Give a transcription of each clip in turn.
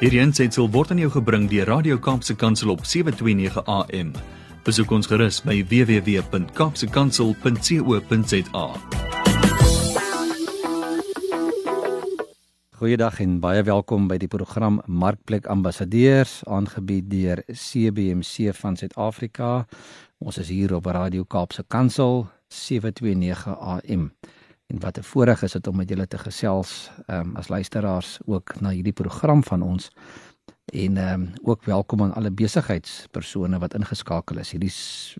Hierdie aanseit word aan jou gebring deur Radio Kaapse Kansel op 7:29 AM. Besoek ons gerus by www.kapsekansel.co.za. Goeiedag en baie welkom by die program Markplek Ambassadeurs aangebied deur CBC van Suid-Afrika. Ons is hier op Radio Kaapse Kansel 729 AM. En wat 'n voorreg is dit om met julle te gesels ehm um, as luisteraars ook na hierdie program van ons. En ehm um, ook welkom aan alle besigheidspersone wat ingeskakel is. Hierdie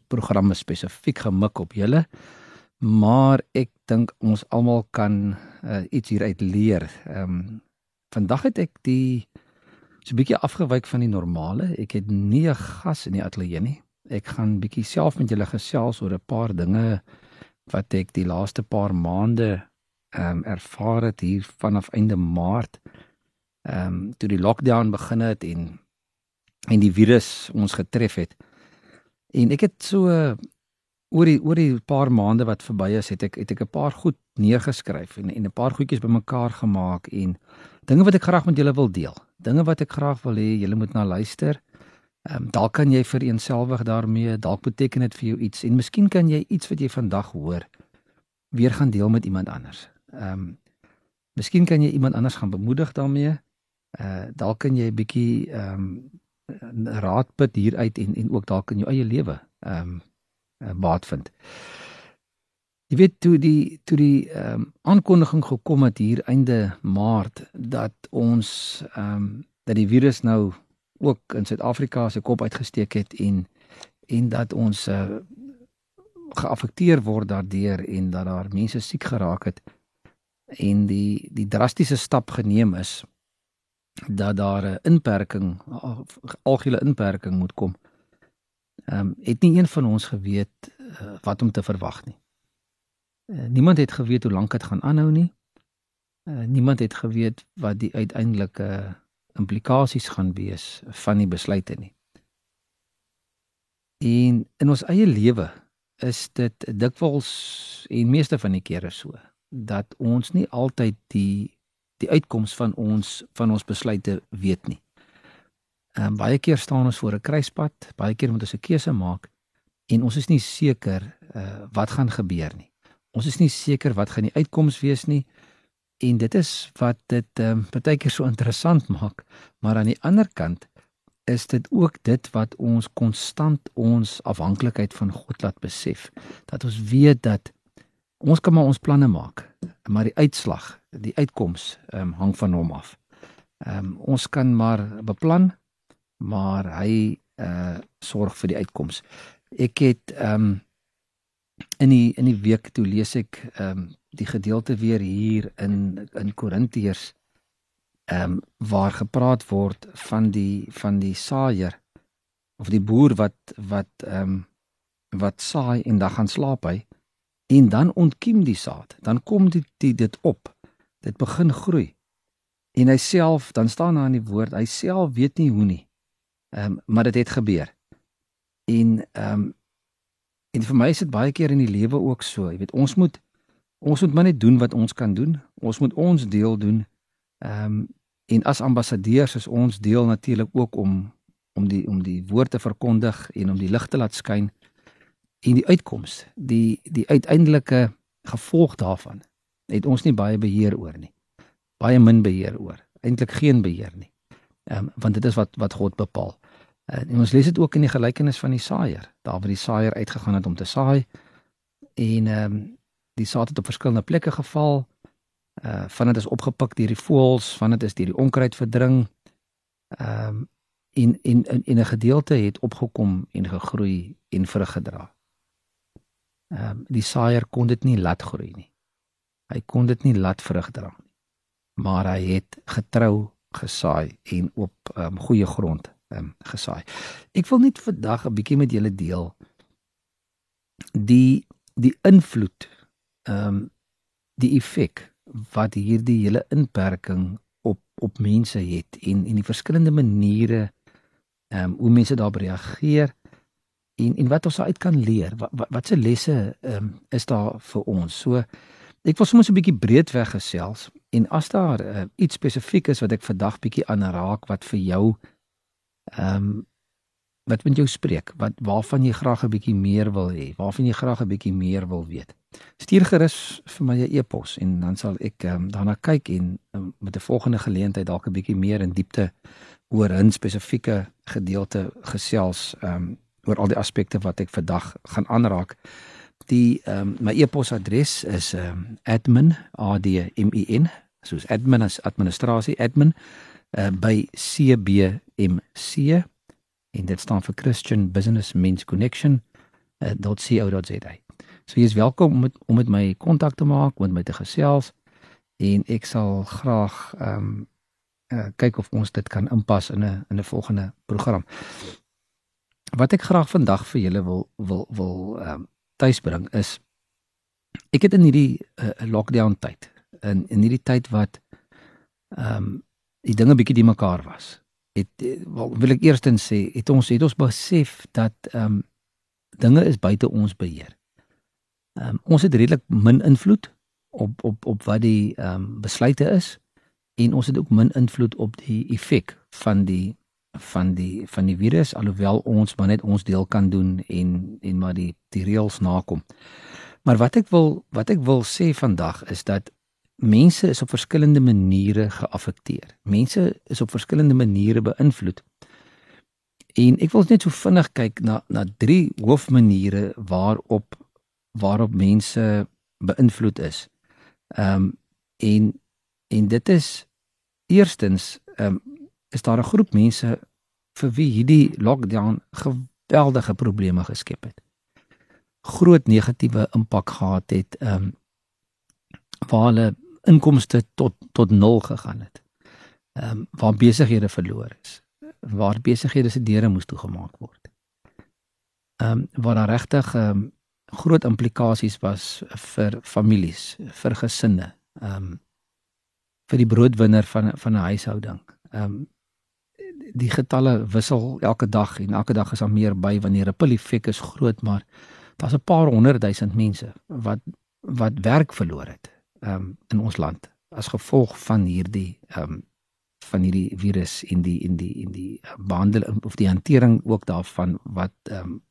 program is spesifiek gemik op julle. Maar ek dink ons almal kan uh, iets hieruit leer. Ehm um, vandag het ek die so 'n bietjie afgewyk van die normale. Ek het nie 'n gas in die ateljee nie. Ek gaan bietjie self met julle gesels oor 'n paar dinge wat ek die laaste paar maande ehm um, ervaar het hier vanaf einde Maart ehm um, toe die lockdown begin het en en die virus ons getref het. En ek het so oor die oor die paar maande wat verby is, het ek het ek 'n paar goed neergeskryf en en 'n paar goedjies bymekaar gemaak en dinge wat ek graag met julle wil deel. Dinge wat ek graag wil hê julle moet na luister. Ehm um, dalk kan jy vir eenselwig daarmee, dalk beteken dit vir jou iets en miskien kan jy iets wat jy vandag hoor weer gaan deel met iemand anders. Ehm um, miskien kan jy iemand anders gaan bemoedig daarmee. Uh dalk kan jy 'n bietjie ehm um, raad put hieruit en en ook dalk in jou eie lewe ehm um, baat vind. Jy weet toe die toe die ehm um, aankondiging gekom het hier einde Maart dat ons ehm um, dat die virus nou ook in Suid-Afrika se kop uitgesteek het en en dat ons uh, geaffekteer word daardeur en dat daar mense siek geraak het en die die drastiese stap geneem is dat daar 'n inperking algehele inperking moet kom. Ehm um, het nie een van ons geweet uh, wat om te verwag nie. Uh, niemand het geweet hoe lank dit gaan aanhou nie. Uh, niemand het geweet wat die uiteindelike implikasies gaan wees van die besluite nie. En in ons eie lewe is dit dikwels en meeste van die kere so dat ons nie altyd die die uitkoms van ons van ons besluite weet nie. Ehm baie keer staan ons voor 'n kruispunt, baie keer moet ons 'n keuse maak en ons is nie seker uh, wat gaan gebeur nie. Ons is nie seker wat gaan die uitkoms wees nie. En dit is wat dit ehm um, partykeer so interessant maak, maar aan die ander kant is dit ook dit wat ons konstant ons afhanklikheid van God laat besef. Dat ons weet dat ons kan maar ons planne maak, maar die uitslag, die uitkoms ehm um, hang van hom af. Ehm um, ons kan maar beplan, maar hy uh sorg vir die uitkoms. Ek het ehm um, in die in die week toe lees ek ehm um, die gedeelte weer hier in in Korintiërs ehm um, waar gepraat word van die van die saaier of die boer wat wat ehm um, wat saai en dan gaan slaap hy en dan ontkiem die saad. Dan kom dit die, dit op. Dit begin groei. En hy self dan staan daar in die woord hy self weet nie hoe nie. Ehm um, maar dit het gebeur. En ehm um, en vir my is dit baie keer in die lewe ook so. Jy weet ons moet ons moet maar net doen wat ons kan doen. Ons moet ons deel doen. Ehm um, en as ambassadeurs is ons deel natuurlik ook om om die om die woord te verkondig en om die lig te laat skyn en die uitkoms, die die uiteindelike gevolg daarvan het ons nie baie beheer oor nie. Baie min beheer oor. Eintlik geen beheer nie. Ehm um, want dit is wat wat God bepaal. En ons lees dit ook in die gelykenis van die saaier. Daar waar die saaier uitgegaan het om te saai en ehm um, die saad het op verskillende plekke geval. Uh van dit is opgepik deur die voëls, van dit is deur die onkruid verdring. Ehm um, en en en 'n gedeelte het opgekom en gegroei en vrug gedra. Ehm um, die saaier kon dit nie laat groei nie. Hy kon dit nie laat vrug dra nie. Maar hy het getrou gesaai en op ehm um, goeie grond ehm um, gesaai. Ek wil net vandag 'n bietjie met julle deel die die invloed ehm um, die effek wat hierdie hele inperking op op mense het en en die verskillende maniere ehm um, hoe mense daarop reageer en en wat ons uit kan leer wat wat, wat se lesse ehm um, is daar vir ons so ek wil soms 'n bietjie breedweg gesels en as daar uh, iets spesifiek is wat ek vandag bietjie aanraak wat vir jou ehm um, wat met jou spreek, wat waarvan jy graag 'n bietjie meer wil hê, waarvan jy graag 'n bietjie meer wil weet. Stuur gerus vir my 'n e-pos en dan sal ek um, daarna kyk en um, met 'n volgende geleentheid dalk 'n bietjie meer in diepte oor 'n spesifieke gedeelte gesels um, oor al die aspekte wat ek vandag gaan aanraak. Die um, my e-posadres is ehm um, admin a d m i n soos admin as administrasie admin uh, by cbmc en dit staan vir Christian Business Men's Connection uh, .co.za. So jy is welkom om met, om met my kontak te maak, om met my te gesels en ek sal graag ehm um, uh, kyk of ons dit kan inpas in 'n in 'n volgende program. Wat ek graag vandag vir julle wil wil wil ehm um, tuisbring is ek het in hierdie uh, lockdown tyd in in hierdie tyd wat ehm um, die dinge bietjie die mekaar was. Het wel wil ek eerstens sê het ons het ons besef dat ehm um, dinge is buite ons beheer. Ehm um, ons het redelik min invloed op op op wat die ehm um, besluite is en ons het ook min invloed op die effek van die van die van die virus alhoewel ons maar net ons deel kan doen en en maar die die reëls nakom. Maar wat ek wil wat ek wil sê vandag is dat mense is op verskillende maniere geaffekteer. Mense is op verskillende maniere beïnvloed. En ek wil net so vinnig kyk na na drie hoofmaniere waarop waarop mense beïnvloed is. Ehm um, en en dit is eerstens ehm um, is daar 'n groep mense vir wie hierdie lockdown geweldige probleme geskep het. Groot negatiewe impak gehad het ehm um, waar hulle inkomste tot tot nul gegaan het. Ehm um, waar besighede verloor is, waar besighede se deure moes toegemaak word. Ehm um, waar daar regtig ehm um, groot implikasies was vir families, vir gesinne, ehm um, vir die broodwinner van van 'n huishouding. Ehm um, die getalle wissel elke dag en elke dag is daar meer by wanneer 'n ripple effek is groot, maar daar's 'n paar honderd duisend mense wat wat werk verloor het um, in ons land as gevolg van hierdie um, van hierdie virus in die in die in die behandeling of die hantering ook daarvan wat um,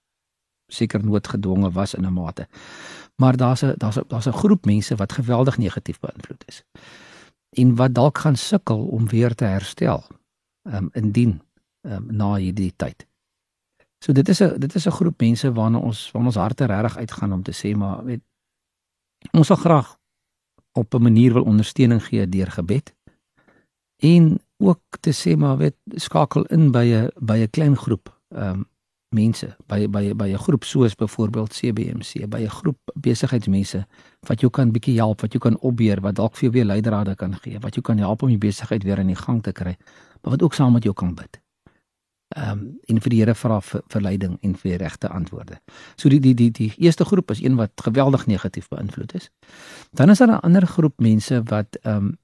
seker noodgedwonge was in 'n mate. Maar daar's 'n daar's 'n daar's 'n groep mense wat geweldig negatief beïnvloed is. En wat dalk gaan sukkel om weer te herstel. Ehm um, indien ehm um, na hierdie tyd. So dit is 'n dit is 'n groep mense waarna ons waarna ons harte regtig uitgaan om te sê maar weet ons sal graag op 'n manier wil ondersteuning gee deur gebed. En ook te sê maar weet skakel in by 'n by 'n klein groep ehm um, mense by by by 'n groep soos byvoorbeeld CBMC by 'n groep besigheidsmense wat jou kan bietjie help wat jou kan opbeer wat dalk vir jou weer leidrade kan gee wat jou kan help om jou besigheid weer in die gang te kry maar wat ook saam met jou kan bid. Ehm um, en vir die Here vra vir verleiding en vir regte antwoorde. So die die die die eerste groep is een wat geweldig negatief beïnvloed is. Dan is daar 'n ander groep mense wat ehm um,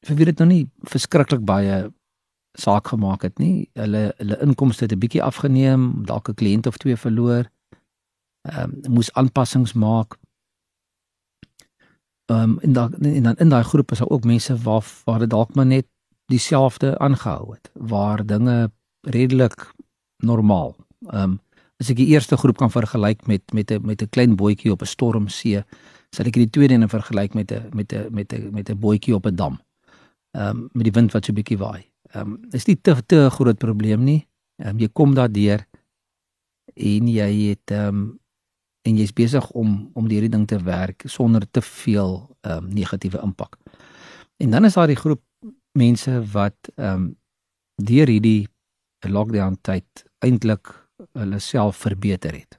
vir wie dit nog nie verskriklik baie saak gemaak het nie. Hulle hulle inkomste het 'n bietjie afgeneem, dalk 'n kliënt of twee verloor. Ehm um, moes aanpassings maak. Ehm um, in daai in dan in daai groep is daar ook mense waar waar dit dalk maar net dieselfde aangehou het, waar dinge redelik normaal. Ehm um, as ek die eerste groep kan vergelyk met met 'n met 'n klein bootjie op 'n stormsee, sal ek die tweede een vergelyk met 'n met 'n met 'n met 'n bootjie op 'n dam. Ehm um, met die wind wat so 'n bietjie waai. Ehm um, is nie te te groot probleem nie. Ehm um, jy kom daardeur en jy het ehm um, en jy's besig om om hierdie ding te werk sonder te veel ehm um, negatiewe impak. En dan is daar die groep mense wat ehm um, deur hierdie lockdown tyd eintlik hulle self verbeter het.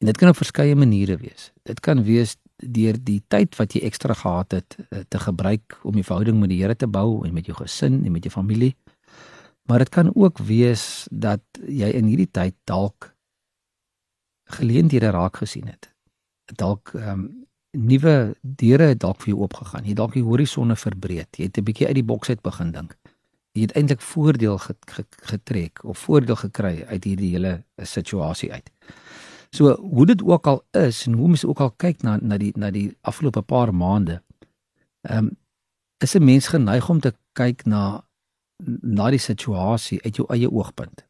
En dit kan op verskeie maniere wees. Dit kan wees deur die tyd wat jy ekstra gehad het eh, te gebruik om die verhouding met die Here te bou en met jou gesin en met jou familie. Maar dit kan ook wees dat jy in hierdie tyd dalk geleenthede raak gesien het. Dalk ehm um, nuwe deure dalk vir jou oopgegaan. Jy dalk die horisonne verbreek. Jy het 'n bietjie uit die boks uit begin dink jy het eintlik voordeel getrek of voordeel gekry uit hierdie hele situasie uit. So hoe dit ook al is en hoe mens ook al kyk na na die na die afgelope paar maande. Ehm um, is 'n mens geneig om te kyk na na die situasie uit jou eie oogpunt.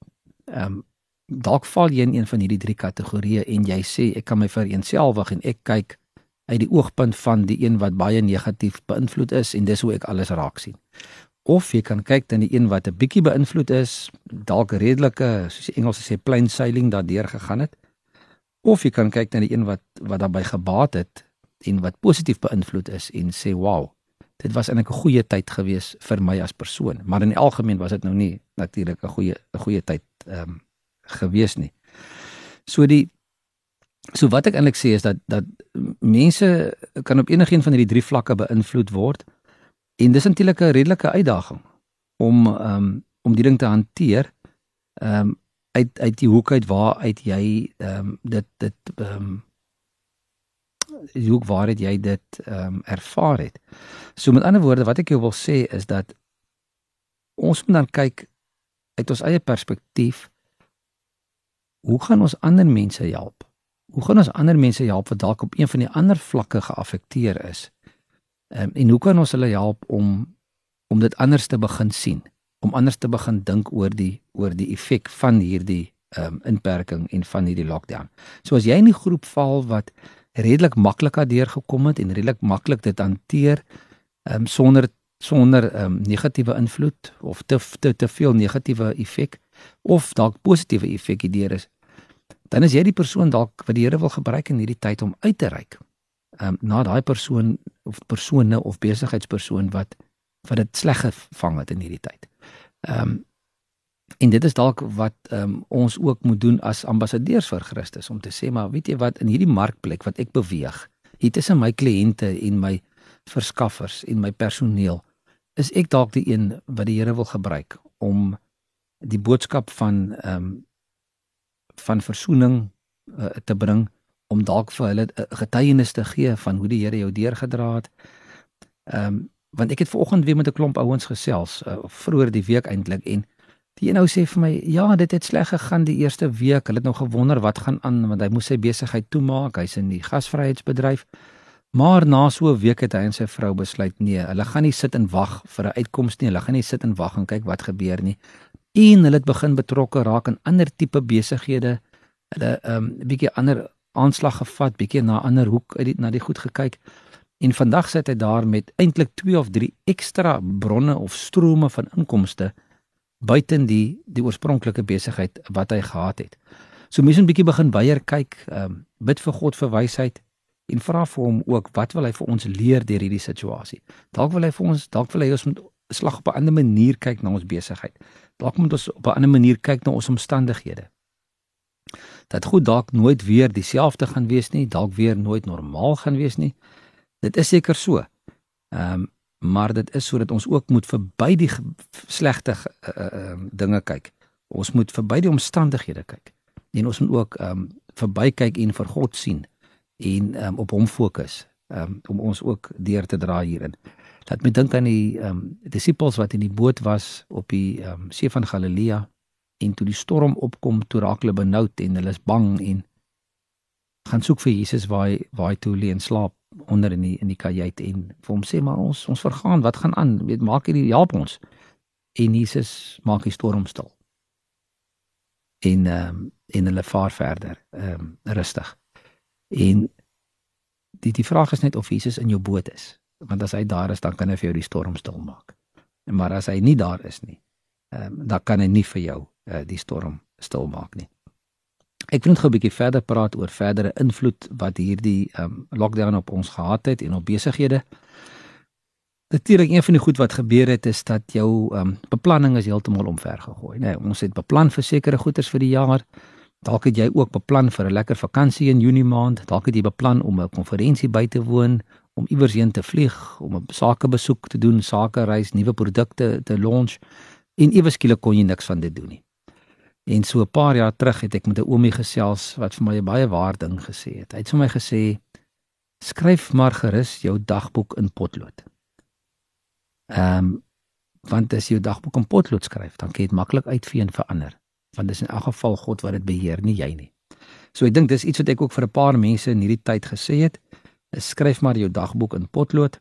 Ehm um, dalk val jy in een van hierdie drie kategorieë en jy sê ek kan my vereenselwig en ek kyk uit die oogpunt van die een wat baie negatief beïnvloed is en dis hoe ek alles raak sien. Of jy kan kyk dan die een wat 'n bietjie beïnvloed is, dalk redelike soos die Engels sê plain sailing daardeur gegaan het. Of jy kan kyk na die een wat wat daarbey gebaat het en wat positief beïnvloed is en sê wow, dit was eintlik 'n goeie tyd gewees vir my as persoon, maar in die algemeen was dit nou nie natuurlik 'n goeie 'n goeie tyd ehm um, gewees nie. So die so wat ek eintlik sê is dat dat mense kan op enigiets van hierdie drie vlakke beïnvloed word en dis eintlik 'n redelike uitdaging om ehm um, om die ding te hanteer ehm um, uit uit die hoek uit waar uit jy ehm um, dit dit ehm um, die hoek waar het jy dit ehm um, ervaar het. So met ander woorde wat ek jou wil sê is dat ons moet dan kyk uit ons eie perspektief hoe gaan ons ander mense help? Hoe gaan ons ander mense help wat dalk op een van die ander vlakke geaffekteer is? Ehm um, en hoe kan ons hulle help om om dit anders te begin sien? Om anders te begin dink oor die oor die effek van hierdie ehm um, inperking en van hierdie lockdown. So as jy in die groep val wat redelik maklik daardeur gekom het en redelik maklik dit hanteer ehm um, sonder sonder ehm um, negatiewe invloed of te te te veel negatiewe effek of dalk positiewe effek hierdeur is dan is jy die persoon dalk wat die Here wil gebruik in hierdie tyd om uit te reik. Ehm um, na daai persoon of persone of besigheidspersoon wat wat dit sleg gevang het in hierdie tyd. Ehm um, en dit is dalk wat ehm um, ons ook moet doen as ambassadeurs vir Christus om te sê maar weet jy wat in hierdie markplek wat ek beweeg, hier tussen my kliënte en my verskaffers en my personeel, is ek dalk die een wat die Here wil gebruik om die boodskap van ehm um, van verzoening uh, te bring om dalk vir hulle uh, getuienis te gee van hoe die Here jou deurgedra het. Ehm um, want ek het vanoggend weer met 'n klomp ouens gesels uh, vroeër die week eintlik en die een ou sê vir my ja, dit het sleg gegaan die eerste week. Hulle het nou gewonder wat gaan aan want hy moes sy besigheid toemaak. Hy's in die gasvryheidsbedryf. Maar na so 'n week het hy en sy vrou besluit nee, hulle gaan nie sit en wag vir 'n uitkoms nie. Hulle gaan nie sit en wag en kyk wat gebeur nie en hulle het begin betrokke raak in ander tipe besighede. Hulle ehm um, 'n bietjie ander aanslag gevat, bietjie na ander hoek uit die na die goed gekyk. En vandag sit hy daar met eintlik 2 of 3 ekstra bronne of strome van inkomste buiten die die oorspronklike besigheid wat hy gehad het. So mense moet 'n bietjie begin weier kyk, ehm um, bid vir God vir wysheid en vra vir hom ook wat wil hy vir ons leer deur hierdie situasie. Dalk wil hy vir ons, dalk wil hy ons met slag op 'n ander manier kyk na ons besigheid. Dalk moet ons op 'n ander manier kyk na ons omstandighede. Dat goed dalk nooit weer dieselfde gaan wees nie, dalk weer nooit normaal gaan wees nie. Dit is seker so. Ehm um, maar dit is sodat ons ook moet verby die slegte uh, uh, dinge kyk. Ons moet verby die omstandighede kyk. En ons moet ook ehm um, verby kyk en vir God sien en um, op hom fokus. Um, om ons ook deur te dra hierin. Laat my dink aan die ehm um, disippels wat in die boot was op die ehm um, see van Galilea en toe die storm opkom, toe raak hulle benoud en hulle is bang en gaan soek vir Jesus waar hy waar hy toe lê en slaap onder in die in die kajuit en vir hom sê maar ons ons vergaan, wat gaan aan? Weet maak hierdie help ons. En Jesus maak die storm stil. En ehm um, en hulle vaar verder, ehm um, rustig. En die die vraag is net of Jesus in jou boot is want as hy daar is dan kan hy vir jou die storm stil maak. Maar as hy nie daar is nie, ehm um, dan kan hy nie vir jou uh, die storm stil maak nie. Ek wil net gou 'n bietjie verder praat oor verdere invloed wat hierdie um, lockdown op ons gehad het en op besighede. Natuurlik een van die goed wat gebeur het is dat jou um, beplanning is heeltemal omvergegooi, nê. Nee, ons het beplan vir sekere goederes vir die jaar. Dalk het jy ook beplan vir 'n lekker vakansie in Junie maand. Dalk het jy beplan om 'n konferensie by te woon om iewers heen te vlieg, om 'n sakebesoek te doen, sake reis, nuwe produkte te launch en ewe skielik kon jy niks van dit doen nie. En so 'n paar jaar terug het ek met 'n oomie gesels wat vir my 'n baie waar ding gesê het. Hy het vir my gesê: "Skryf maar gerus jou dagboek in potlood." Ehm um, want as jy jou dagboek in potlood skryf, dan kan jy dit maklik uitvee en verander, want dis in elk geval God wat dit beheer, nie jy nie. So ek dink dis iets wat ek ook vir 'n paar mense in hierdie tyd gesê het. Skryf maar jou dagboek in potlood.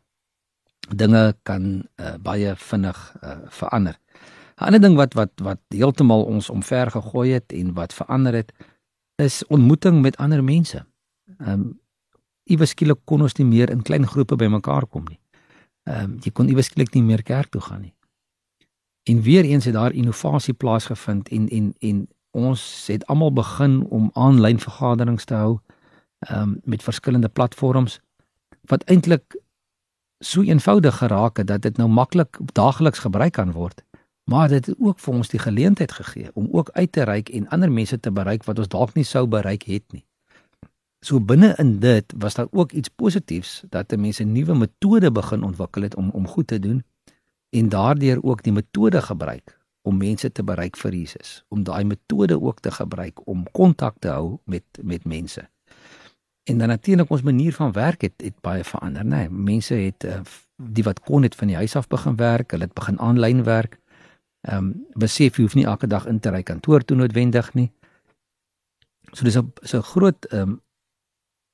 Dinge kan uh, baie vinnig uh, verander. 'n Ander ding wat wat wat heeltemal ons omver gegooi het en wat verander het is ontmoeting met ander mense. Ehm um, iewes skielik kon ons nie meer in klein groepe bymekaar kom nie. Ehm um, jy kon iewes skielik nie meer kerk toe gaan nie. En weer eens het daar innovasie plaasgevind en en en ons het almal begin om aanlyn vergaderings te hou ehm um, met verskillende platforms wat eintlik so eenvoudig geraak het dat dit nou maklik daagliks gebruik kan word. Maar dit het ook vir ons die geleentheid gegee om ook uit te reik en ander mense te bereik wat ons dalk nie sou bereik het nie. So binne in dit was daar ook iets positiefs dat mense nuwe metode begin ontwikkel het om om goed te doen en daardeur ook die metode gebruik om mense te bereik vir Jesus, om daai metode ook te gebruik om kontak te hou met met mense. En dan natuurlik ons manier van werk het het baie verander, né? Nee, mense het uh, die wat kon het van die huis af begin werk, hulle het begin aanlyn werk. Ehm um, besef jy hoef nie elke dag in te ry kantoor toe noodwendig nie. So dis 'n so 'n groot ehm um,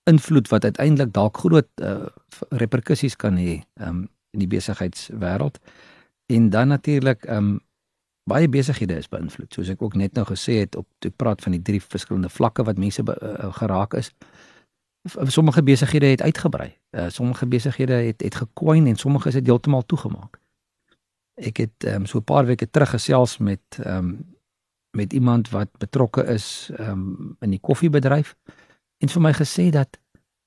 invloed wat uiteindelik dalk groot uh, reperkusies kan hê ehm um, in die besigheidswêreld. En dan natuurlik ehm um, baie besighede is beïnvloed. Soos ek ook net nou gesê het op toe praat van die drie verskillende vlakke wat mense be, uh, geraak is. Sommige besighede het uitgebrei. Uh, sommige besighede het het gekwyn en sommige is dit heeltemal toegemaak. Ek het um, so 'n paar weke terug gesels met ehm um, met iemand wat betrokke is ehm um, in die koffiebedryf en vir my gesê dat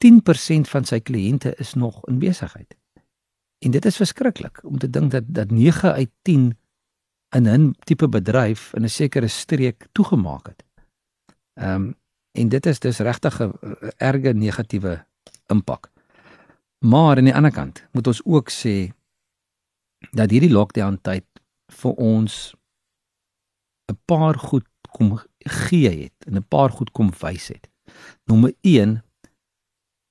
10% van sy kliënte is nog in besigheid. En dit is verskriklik om te dink dat dat 9 uit 10 in 'n tipe bedryf in 'n sekere streek toegemaak het. Ehm um, en dit is dis regtig 'n erge negatiewe impak. Maar aan die ander kant moet ons ook sê dat hierdie lockdown tyd vir ons 'n paar goed kom gee het en 'n paar goed kom wys het. Nommer 1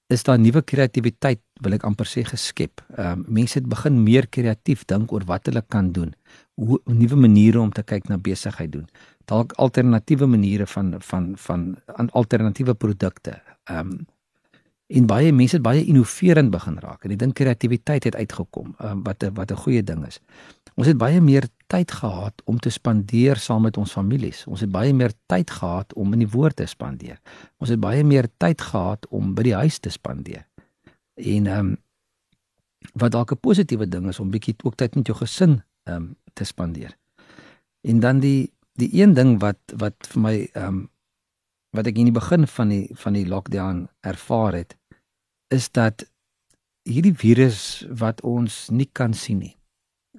is daar nuwe kreatiwiteit wil ek amper sê geskep. Ehm um, mense het begin meer kreatief dink oor wat hulle kan doen. Hoe nuwe maniere om te kyk na besigheid doen. Dalk alternatiewe maniere van van van alternatiewe produkte. Ehm um, en baie mense het baie innoverend begin raak en ek dink kreatiwiteit het uitgekom um, wat wat 'n goeie ding is. Ons het baie meer tyd gehad om te spandeer saam met ons families. Ons het baie meer tyd gehad om in die woord te spandeer. Ons het baie meer tyd gehad om by die huis te spandeer. En ehm um, wat dalk 'n positiewe ding is om bietjie ook tyd met jou gesin ehm um, te spandeer. En dan die die een ding wat wat vir my ehm um, wat ek in die begin van die van die lockdown ervaar het is dat hierdie virus wat ons nie kan sien nie.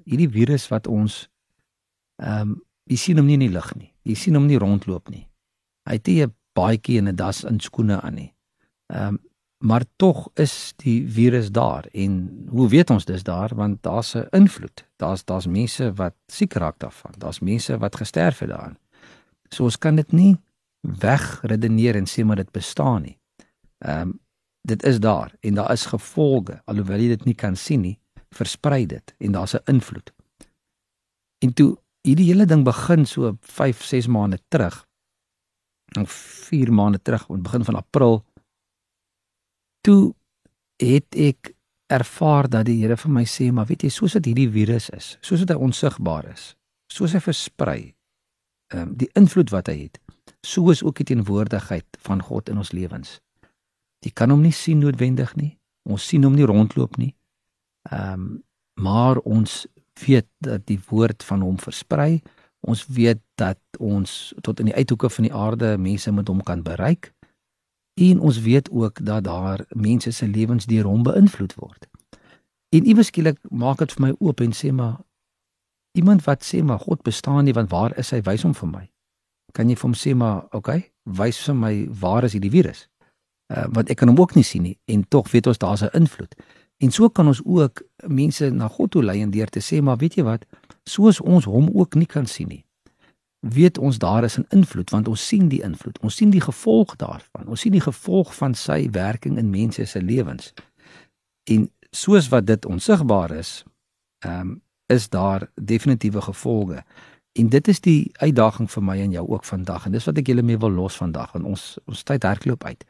Hierdie virus wat ons ehm um, jy sien hom nie in die lug nie. Jy sien hom nie rondloop nie. Hy het 'n baadjie en 'n das in skoene aan nie. Ehm um, maar tog is die virus daar en hoe weet ons dis daar want daar's 'n invloed. Daar's daar's mense wat siek raak daarvan. Daar's mense wat gesterf het daaraan. So ons kan dit nie wegredeneer en sê maar dit bestaan nie. Ehm um, dit is daar en daar is gevolge alhoewel jy dit nie kan sien nie versprei dit en daar's 'n invloed. En toe hierdie hele ding begin so 5, 6 maande terug of 4 maande terug, aan begin van April toe het ek ervaar dat die Here vir my sê, maar weet jy, soos dit hierdie virus is, soos dit onsigbaar is, soos hy versprei, ehm um, die invloed wat hy het, so is ook die teenwoordigheid van God in ons lewens. Jy kan hom nie sien noodwendig nie. Ons sien hom nie rondloop nie. Ehm um, maar ons weet dat die woord van hom versprei. Ons weet dat ons tot in die uithoeke van die aarde mense met hom kan bereik. En ons weet ook dat daar mense se lewens deur hom beïnvloed word. En iewes skielik maak dit vir my oop en sê maar iemand wat sê maar God bestaan nie want waar is hy wys hom vir my. Kan jy vir hom sê maar okay, wys vir my waar is hierdie virus? Uh, wat ek kan hom ook nie sien nie en tog weet ons daar's 'n invloed. En so kan ons ook mense na God toe lei en deur te sê maar weet jy wat, soos ons hom ook nie kan sien nie. Weet ons daar is 'n invloed want ons sien die invloed. Ons sien die gevolg daarvan. Ons sien die gevolg van sy werking in mense se lewens. En soos wat dit onsigbaar is, ehm um, is daar definitiewe gevolge. En dit is die uitdaging vir my en jou ook vandag en dis wat ek julle mee wil los vandag want ons ons tyd hardloop uit.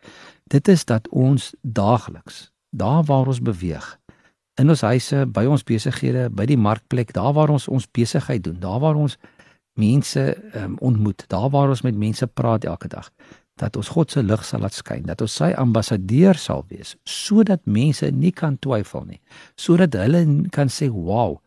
Dit is dat ons daagliks, daar waar ons beweeg, in ons huise, by ons besighede, by die markplek, daar waar ons ons besigheid doen, daar waar ons mense um, ontmoet, daar waar ons met mense praat elke dag, dat ons God se lig sal laat skyn, dat ons sy ambassadeur sal wees, sodat mense nie kan twyfel nie, sodat hulle kan sê, "Wow,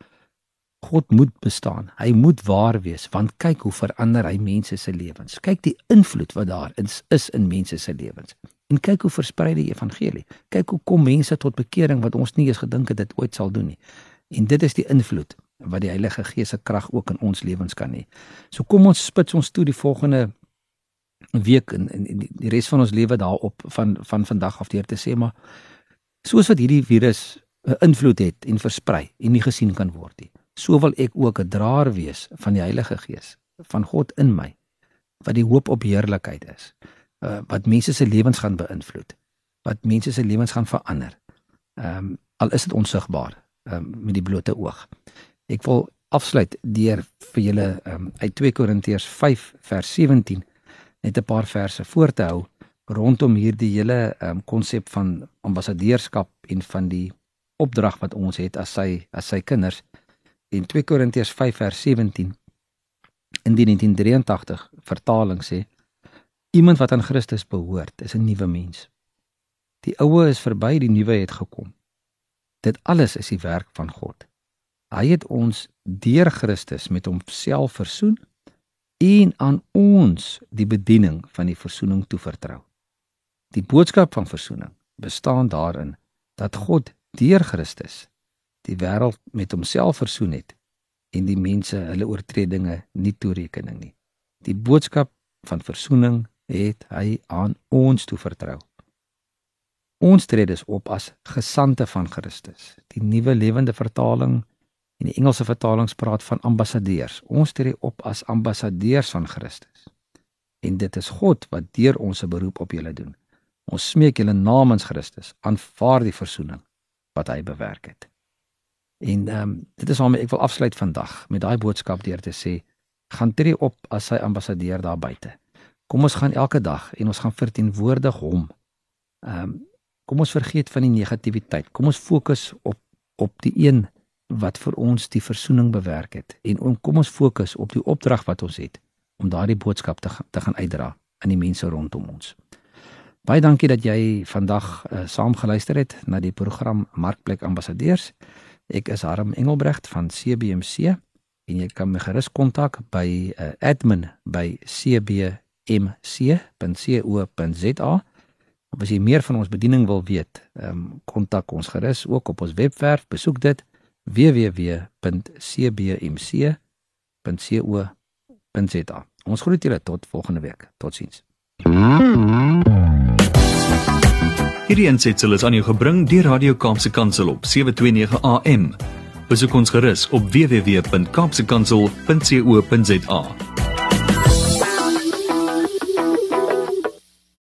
God moet bestaan. Hy moet waar wees want kyk hoe verander hy mense se lewens. Kyk die invloed wat daar is, is in mense se lewens. En kyk hoe versprei die evangelie. Kyk hoe kom mense tot bekering wat ons nie eens gedink het dit ooit sal doen nie. En dit is die invloed wat die Heilige Gees se krag ook in ons lewens kan hê. So kom ons spits ons toe die volgende week en, en, en die res van ons lewe daarop van van vandag af deur te sê maar soos wat hierdie virus 'n invloed het en versprei en nie gesien kan word nie so wil ek ook 'n draer wees van die Heilige Gees, van God in my, wat die hoop op heerlikheid is, uh, wat mense se lewens gaan beïnvloed, wat mense se lewens gaan verander. Ehm um, al is dit onsigbaar, um, met die blote oog. Ek wil afsluit deur vir julle um, uit 2 Korintiërs 5 vers 17 net 'n paar verse voor te hou rondom hierdie hele um, konsep van ambassadeurskap en van die opdrag wat ons het as sy as sy kinders in 2 Korintiërs 5 vers 17 in die 1983 vertaling sê iemand wat aan Christus behoort is 'n nuwe mens. Die ou is verby, die nuwe het gekom. Dit alles is die werk van God. Hy het ons deur Christus met homself versoen en aan ons die bediening van die versoening toevertrou. Die boodskap van versoening bestaan daarin dat God deur Christus die wêreld met homself versoen het en die mense hulle oortredinge nie toerekening nie. Die boodskap van versoening het hy aan ons toe vertrou. Ons tree dus op as gesande van Christus. Die nuwe lewende vertaling en die Engelse vertalings praat van ambassadeurs. Ons tree op as ambassadeurs van Christus. En dit is God wat deur ons 'n beroep op julle doen. Ons smeek julle namens Christus, aanvaar die versoening wat hy bewerk het. En ehm um, dit is waarmee ek wil afsluit vandag met daai boodskap deur te sê gaan tree op as sy ambassadeur daar buite. Kom ons gaan elke dag en ons gaan verteenwoordig hom. Ehm um, kom ons vergeet van die negativiteit. Kom ons fokus op op die een wat vir ons die verzoening bewerk het en on, kom ons fokus op die opdrag wat ons het om daardie boodskap te te gaan uitdra aan die mense rondom ons. Baie dankie dat jy vandag uh, saam geluister het na die program Markplek Ambassadeurs. Ek is Harm Engelbrecht van CBMC en jy kan my gerus kontak by uh, admin by cbmc.co.za. Of as jy meer van ons bediening wil weet, ehm um, kontak ons gerus ook op ons webwerf, besoek dit www.cbmc.co.za. Ons groet julle tot volgende week. Totsiens. Hierdie ensetsel is aan jou gebring deur Radio Kaapse Kansel op 729 AM. Besoek ons gerus op www.kaapsekansel.co.za.